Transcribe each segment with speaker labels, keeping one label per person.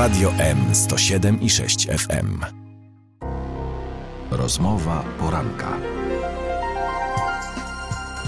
Speaker 1: Radio M 107 i 6 FM. Rozmowa poranka.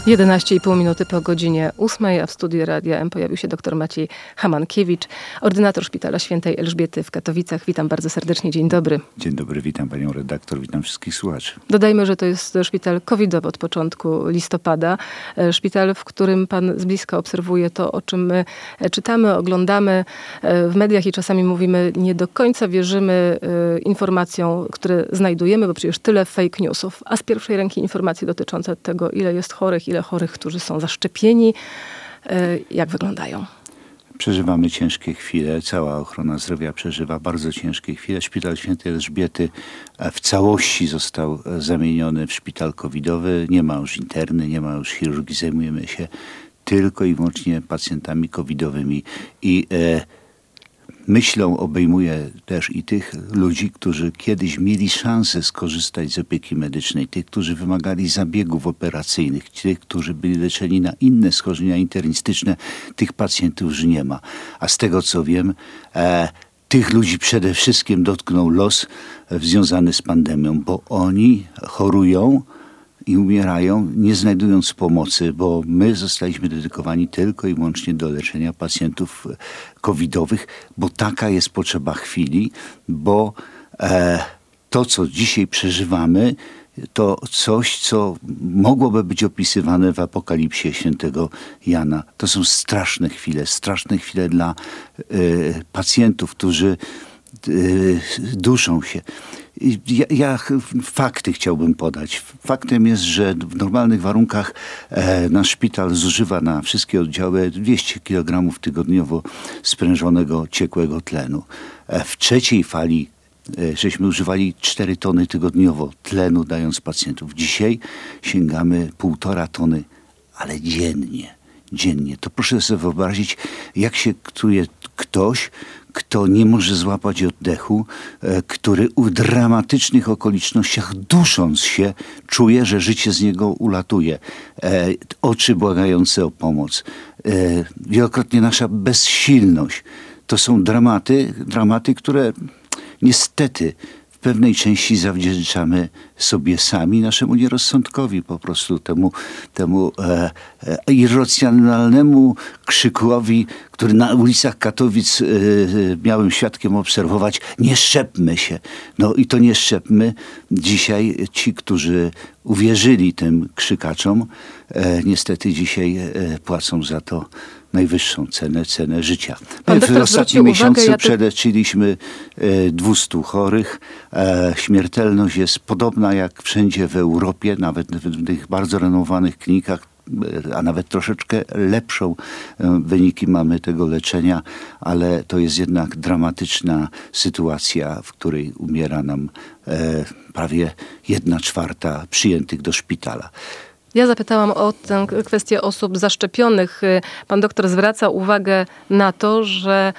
Speaker 2: 11,5 minuty po godzinie 8, a w studiu Radia M pojawił się dr Maciej Hamankiewicz, ordynator Szpitala Świętej Elżbiety w Katowicach. Witam bardzo serdecznie, dzień dobry.
Speaker 3: Dzień dobry, witam panią redaktor, witam wszystkich słuchaczy.
Speaker 2: Dodajmy, że to jest szpital covidowy od początku listopada. E, szpital, w którym pan z bliska obserwuje to, o czym my e, czytamy, oglądamy e, w mediach i czasami mówimy, nie do końca wierzymy informacjom, które znajdujemy, bo przecież tyle fake newsów. A z pierwszej ręki informacje dotyczące tego, ile jest chorych, ile chorych, którzy są zaszczepieni. E, jak wyglądają?
Speaker 3: Przeżywamy ciężkie chwile, cała ochrona zdrowia przeżywa bardzo ciężkie chwile. Szpital Świętej Elżbiety e, w całości został e, zamieniony w szpital covidowy. Nie ma już interny, nie ma już chirurgii, zajmujemy się tylko i wyłącznie pacjentami covidowymi. I myślą obejmuje też i tych ludzi, którzy kiedyś mieli szansę skorzystać z opieki medycznej, tych, którzy wymagali zabiegów operacyjnych, tych, którzy byli leczeni na inne schorzenia internistyczne, tych pacjentów już nie ma. A z tego co wiem, e, tych ludzi przede wszystkim dotknął los związany z pandemią, bo oni chorują, i umierają, nie znajdując pomocy, bo my zostaliśmy dedykowani tylko i wyłącznie do leczenia pacjentów e, covidowych, bo taka jest potrzeba chwili, bo e, to, co dzisiaj przeżywamy, to coś, co mogłoby być opisywane w apokalipsie świętego Jana. To są straszne chwile, straszne chwile dla y, pacjentów, którzy y, duszą się. Ja, ja, fakty chciałbym podać. Faktem jest, że w normalnych warunkach e, nasz szpital zużywa na wszystkie oddziały 200 kg tygodniowo sprężonego ciekłego tlenu. E, w trzeciej fali e, żeśmy używali 4 tony tygodniowo tlenu dając pacjentów. Dzisiaj sięgamy półtora tony, ale dziennie. Dziennie. To proszę sobie wyobrazić, jak się czuje ktoś, kto nie może złapać oddechu, e, który w dramatycznych okolicznościach, dusząc się, czuje, że życie z niego ulatuje. E, oczy błagające o pomoc. E, wielokrotnie nasza bezsilność. To są dramaty, dramaty, które niestety pewnej części zawdzięczamy sobie sami, naszemu nierozsądkowi, po prostu temu, temu e, e, irracjonalnemu krzykowi, który na ulicach Katowic e, miałem świadkiem obserwować, nie szczepmy się. No i to nie szczepmy. Dzisiaj ci, którzy uwierzyli tym krzykaczom, e, niestety dzisiaj e, płacą za to najwyższą cenę, cenę życia.
Speaker 2: Pan
Speaker 3: w ostatnim miesiącu
Speaker 2: uwagę, ja
Speaker 3: przeleczyliśmy 200 e, chorych. E, śmiertelność jest podobna jak wszędzie w Europie, nawet w tych bardzo renomowanych klinikach e, a nawet troszeczkę lepszą wyniki mamy tego leczenia, ale to jest jednak dramatyczna sytuacja, w której umiera nam prawie jedna czwarta przyjętych do szpitala.
Speaker 2: Ja zapytałam o tę kwestię osób zaszczepionych. Pan doktor zwraca uwagę na to, że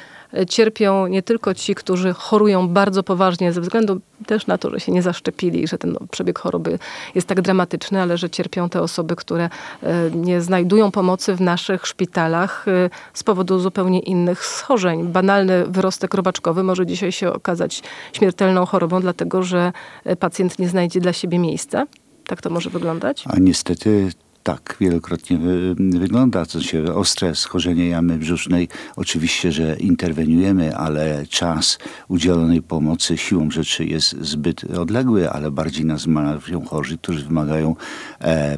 Speaker 2: cierpią nie tylko ci, którzy chorują bardzo poważnie ze względu też na to, że się nie zaszczepili, że ten przebieg choroby jest tak dramatyczny, ale że cierpią te osoby, które e, nie znajdują pomocy w naszych szpitalach e, z powodu zupełnie innych schorzeń. Banalny wyrostek robaczkowy może dzisiaj się okazać śmiertelną chorobą, dlatego że pacjent nie znajdzie dla siebie miejsca. Tak to może wyglądać?
Speaker 3: A niestety tak wielokrotnie wygląda. To się ostre schorzenie jamy brzusznej. Oczywiście, że interweniujemy, ale czas udzielonej pomocy siłą rzeczy jest zbyt odległy, ale bardziej nas martwią chorzy, którzy wymagają e,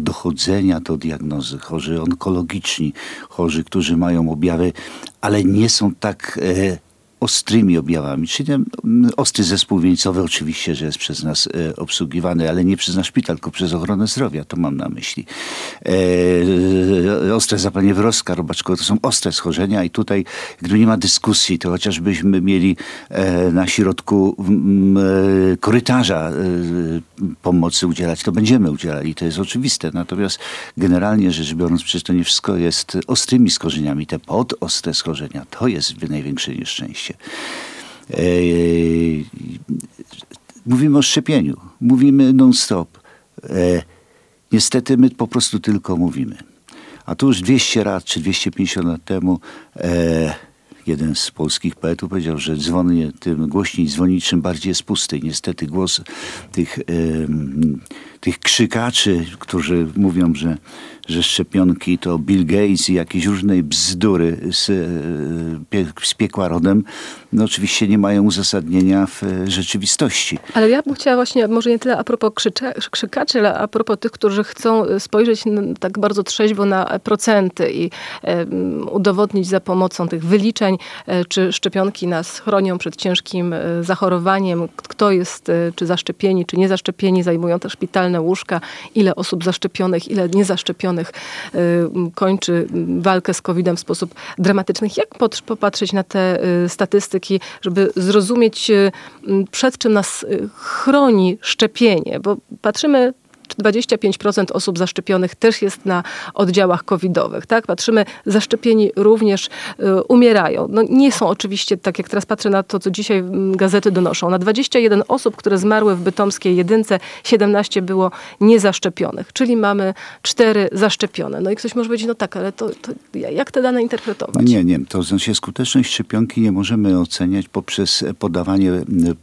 Speaker 3: dochodzenia do diagnozy. Chorzy onkologiczni, chorzy, którzy mają objawy, ale nie są tak e, ostrymi objawami, czyli ten mm, ostry zespół wieńcowy oczywiście, że jest przez nas e, obsługiwany, ale nie przez nasz szpital, tylko przez ochronę zdrowia, to mam na myśli. E, ostre zapalenie wyrostka robaczkowe to są ostre schorzenia i tutaj, gdyby nie ma dyskusji, to chociażbyśmy mieli e, na środku korytarza pomocy udzielać, to będziemy udzielali, to jest oczywiste. Natomiast generalnie rzecz biorąc, przecież to nie wszystko jest ostrymi schorzeniami. Te podostre schorzenia, to jest największe nieszczęście. E, mówimy o szczepieniu, mówimy non-stop. E, niestety my po prostu tylko mówimy. A tu już 200 lat czy 250 lat temu e, jeden z polskich poetów powiedział, że dzwonię tym głośniej dzwonić, czym bardziej jest pusty. Niestety głos tych, tych krzykaczy, którzy mówią, że że szczepionki to Bill Gates i jakieś różne bzdury z, e, z piekła rodem, no oczywiście nie mają uzasadnienia w e, rzeczywistości.
Speaker 2: Ale ja bym chciała właśnie, może nie tyle a propos krzykaczy, ale a propos tych, którzy chcą spojrzeć tak bardzo trzeźwo na procenty i udowodnić za pomocą tych wyliczeń, e, czy szczepionki nas chronią przed ciężkim zachorowaniem, kto jest czy zaszczepieni, czy niezaszczepieni, zajmują te szpitalne łóżka, ile osób zaszczepionych, ile niezaszczepionych kończy walkę z COVID-em w sposób dramatyczny. Jak popatrzeć na te statystyki, żeby zrozumieć, przed czym nas chroni szczepienie? Bo patrzymy 25% osób zaszczepionych też jest na oddziałach covidowych. Tak? Patrzymy, zaszczepieni również y, umierają. No, nie są oczywiście, tak jak teraz patrzę na to, co dzisiaj mm, gazety donoszą. Na 21 osób, które zmarły w bytomskiej jedynce, 17 było niezaszczepionych. Czyli mamy 4 zaszczepione. No i ktoś może powiedzieć, no tak, ale to, to jak te dane interpretować?
Speaker 3: Nie, nie. To znaczy skuteczność szczepionki nie możemy oceniać poprzez podawanie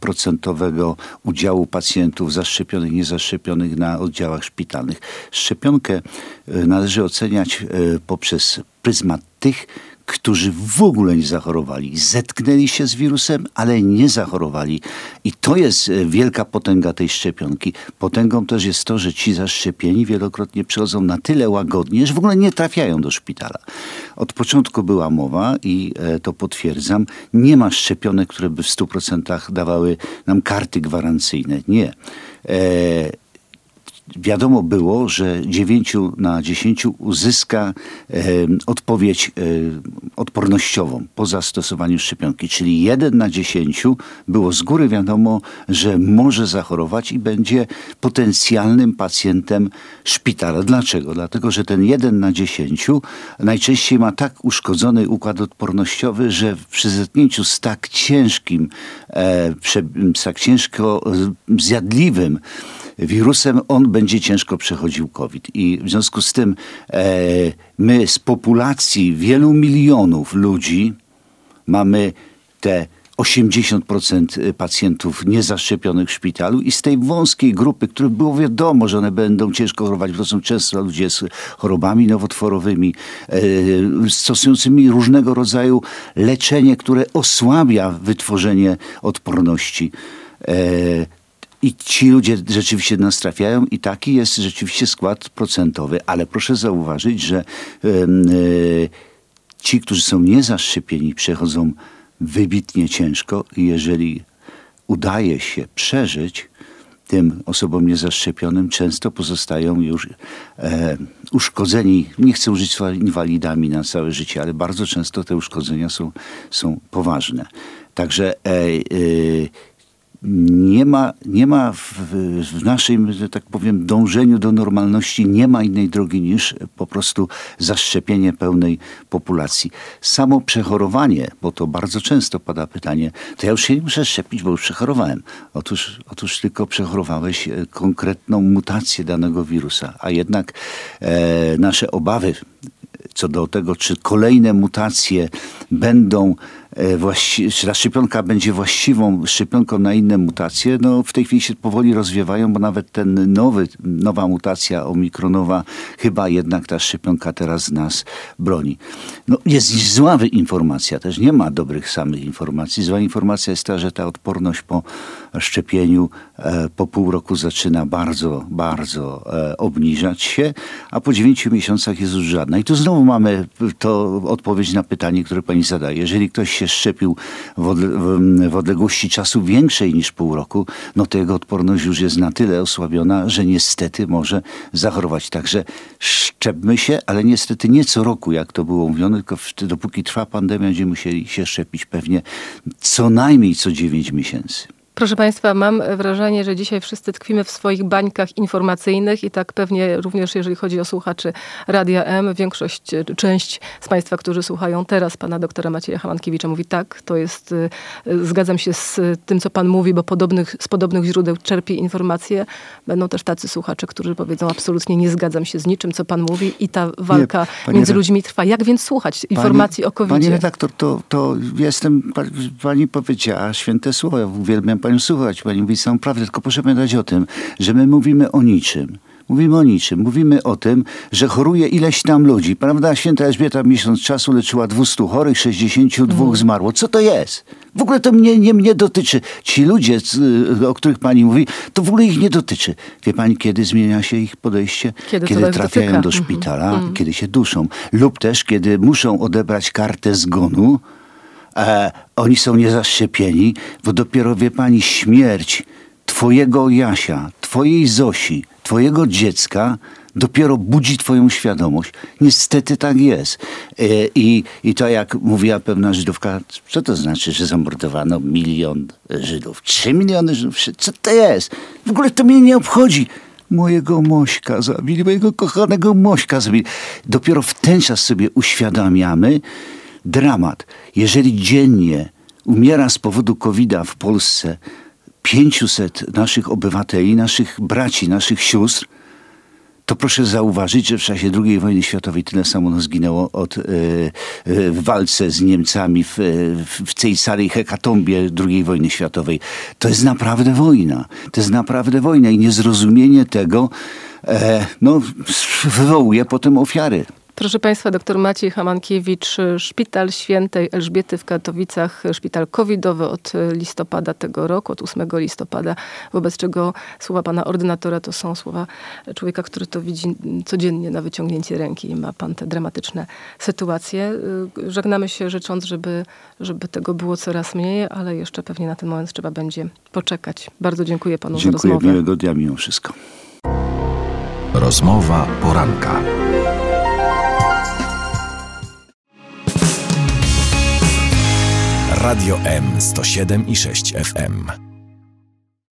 Speaker 3: procentowego udziału pacjentów zaszczepionych, niezaszczepionych na oddziałach oddziałach szpitalnych. Szczepionkę e, należy oceniać e, poprzez pryzmat tych, którzy w ogóle nie zachorowali. Zetknęli się z wirusem, ale nie zachorowali. I to jest e, wielka potęga tej szczepionki. Potęgą też jest to, że ci zaszczepieni wielokrotnie przychodzą na tyle łagodnie, że w ogóle nie trafiają do szpitala. Od początku była mowa i to potwierdzam, nie ma szczepionek, które by w 100% dawały nam karty gwarancyjne. Nie wiadomo było, że 9 na 10 uzyska e, odpowiedź e, odpornościową po zastosowaniu szczepionki, czyli 1 na 10 było z góry wiadomo, że może zachorować i będzie potencjalnym pacjentem szpitala. Dlaczego? Dlatego, że ten 1 na 10 najczęściej ma tak uszkodzony układ odpornościowy, że przy zetknięciu z tak ciężkim, e, z tak ciężko zjadliwym wirusem, on będzie ciężko przechodził COVID. I w związku z tym e, my z populacji wielu milionów ludzi mamy te 80% pacjentów niezaszczepionych w szpitalu i z tej wąskiej grupy, których było wiadomo, że one będą ciężko chorować, bo to są często ludzie z chorobami nowotworowymi, e, stosującymi różnego rodzaju leczenie, które osłabia wytworzenie odporności. I ci ludzie rzeczywiście nas trafiają i taki jest rzeczywiście skład procentowy, ale proszę zauważyć, że yy, ci, którzy są niezaszczepieni, przechodzą wybitnie ciężko. I jeżeli udaje się przeżyć, tym osobom niezaszczepionym często pozostają już e, uszkodzeni, nie chcę użyć słowa inwalidami na całe życie, ale bardzo często te uszkodzenia są, są poważne. Także e, e, nie ma, nie ma w, w naszym, że tak powiem, dążeniu do normalności, nie ma innej drogi niż po prostu zaszczepienie pełnej populacji. Samo przechorowanie, bo to bardzo często pada pytanie, to ja już się nie muszę szczepić, bo już przechorowałem. Otóż, otóż tylko przechorowałeś e, konkretną mutację danego wirusa, a jednak e, nasze obawy co do tego, czy kolejne mutacje będą E, czy ta szczepionka będzie właściwą szczepionką na inne mutacje, no w tej chwili się powoli rozwiewają, bo nawet ten nowy, nowa mutacja omikronowa, chyba jednak ta szczepionka teraz nas broni. No jest zła informacja, też nie ma dobrych samych informacji. Zła informacja jest ta, że ta odporność po szczepieniu e, po pół roku zaczyna bardzo, bardzo e, obniżać się, a po dziewięciu miesiącach jest już żadna. I tu znowu mamy to odpowiedź na pytanie, które pani zadaje. Jeżeli ktoś się szczepił w, w odległości czasu większej niż pół roku, no to jego odporność już jest na tyle osłabiona, że niestety może zachorować. Także szczepmy się, ale niestety nie co roku, jak to było mówione, tylko dopóki trwa pandemia, będziemy musieli się szczepić pewnie co najmniej co 9 miesięcy.
Speaker 2: Proszę Państwa, mam wrażenie, że dzisiaj wszyscy tkwimy w swoich bańkach informacyjnych i tak pewnie również jeżeli chodzi o słuchaczy Radia M, większość, część z Państwa, którzy słuchają teraz pana doktora Macieja Hamankiewicza mówi tak, to jest, y, zgadzam się z tym, co pan mówi, bo podobnych, z podobnych źródeł czerpie informacje. Będą też tacy słuchacze, którzy powiedzą absolutnie nie zgadzam się z niczym, co pan mówi i ta walka nie, między ludźmi trwa. Jak więc słuchać informacji
Speaker 3: pani,
Speaker 2: o covid
Speaker 3: Pani redaktor, to, to jestem, pani powiedziała święte słowa, uwielbiam panią słuchać, pani mówi samą prawdę, tylko proszę pamiętać o tym, że my mówimy o niczym. Mówimy o niczym. Mówimy o tym, że choruje ileś tam ludzi. Prawda? Święta Elżbieta miesiąc czasu leczyła 200 chorych, 62 mm. zmarło. Co to jest? W ogóle to mnie nie mnie dotyczy. Ci ludzie, o których pani mówi, to w ogóle ich nie dotyczy. Wie pani, kiedy zmienia się ich podejście?
Speaker 2: Kiedy,
Speaker 3: kiedy trafiają dotyka. do mhm. szpitala, mm. kiedy się duszą. Lub też, kiedy muszą odebrać kartę zgonu, e, oni są niezaszczepieni, bo dopiero, wie pani, śmierć twojego Jasia, twojej Zosi, twojego dziecka dopiero budzi twoją świadomość. Niestety tak jest. E, I, I to jak mówiła pewna Żydówka, co to znaczy, że zamordowano milion Żydów? Trzy miliony Żydów? Co to jest? W ogóle to mnie nie obchodzi mojego Mośka zabili, mojego kochanego Mośka zabili. Dopiero w ten czas sobie uświadamiamy dramat. Jeżeli dziennie umiera z powodu covid w Polsce 500 naszych obywateli, naszych braci, naszych sióstr, to proszę zauważyć, że w czasie II wojny światowej tyle samo zginęło od, e, e, w walce z Niemcami w, w, w tej samej hekatombie II wojny światowej. To jest naprawdę wojna. To jest naprawdę wojna i niezrozumienie tego e, no, wywołuje potem ofiary.
Speaker 2: Proszę Państwa, dr Maciej Hamankiewicz, Szpital Świętej Elżbiety w Katowicach, szpital covidowy od listopada tego roku, od 8 listopada, wobec czego słowa pana ordynatora to są słowa człowieka, który to widzi codziennie na wyciągnięcie ręki i ma pan te dramatyczne sytuacje. Żegnamy się życząc, żeby, żeby tego było coraz mniej, ale jeszcze pewnie na ten moment trzeba będzie poczekać. Bardzo dziękuję panu
Speaker 3: dziękuję,
Speaker 2: za rozmowę.
Speaker 3: Miłego dnia mimo wszystko.
Speaker 1: Rozmowa poranka. Radio M 107 i 6 FM.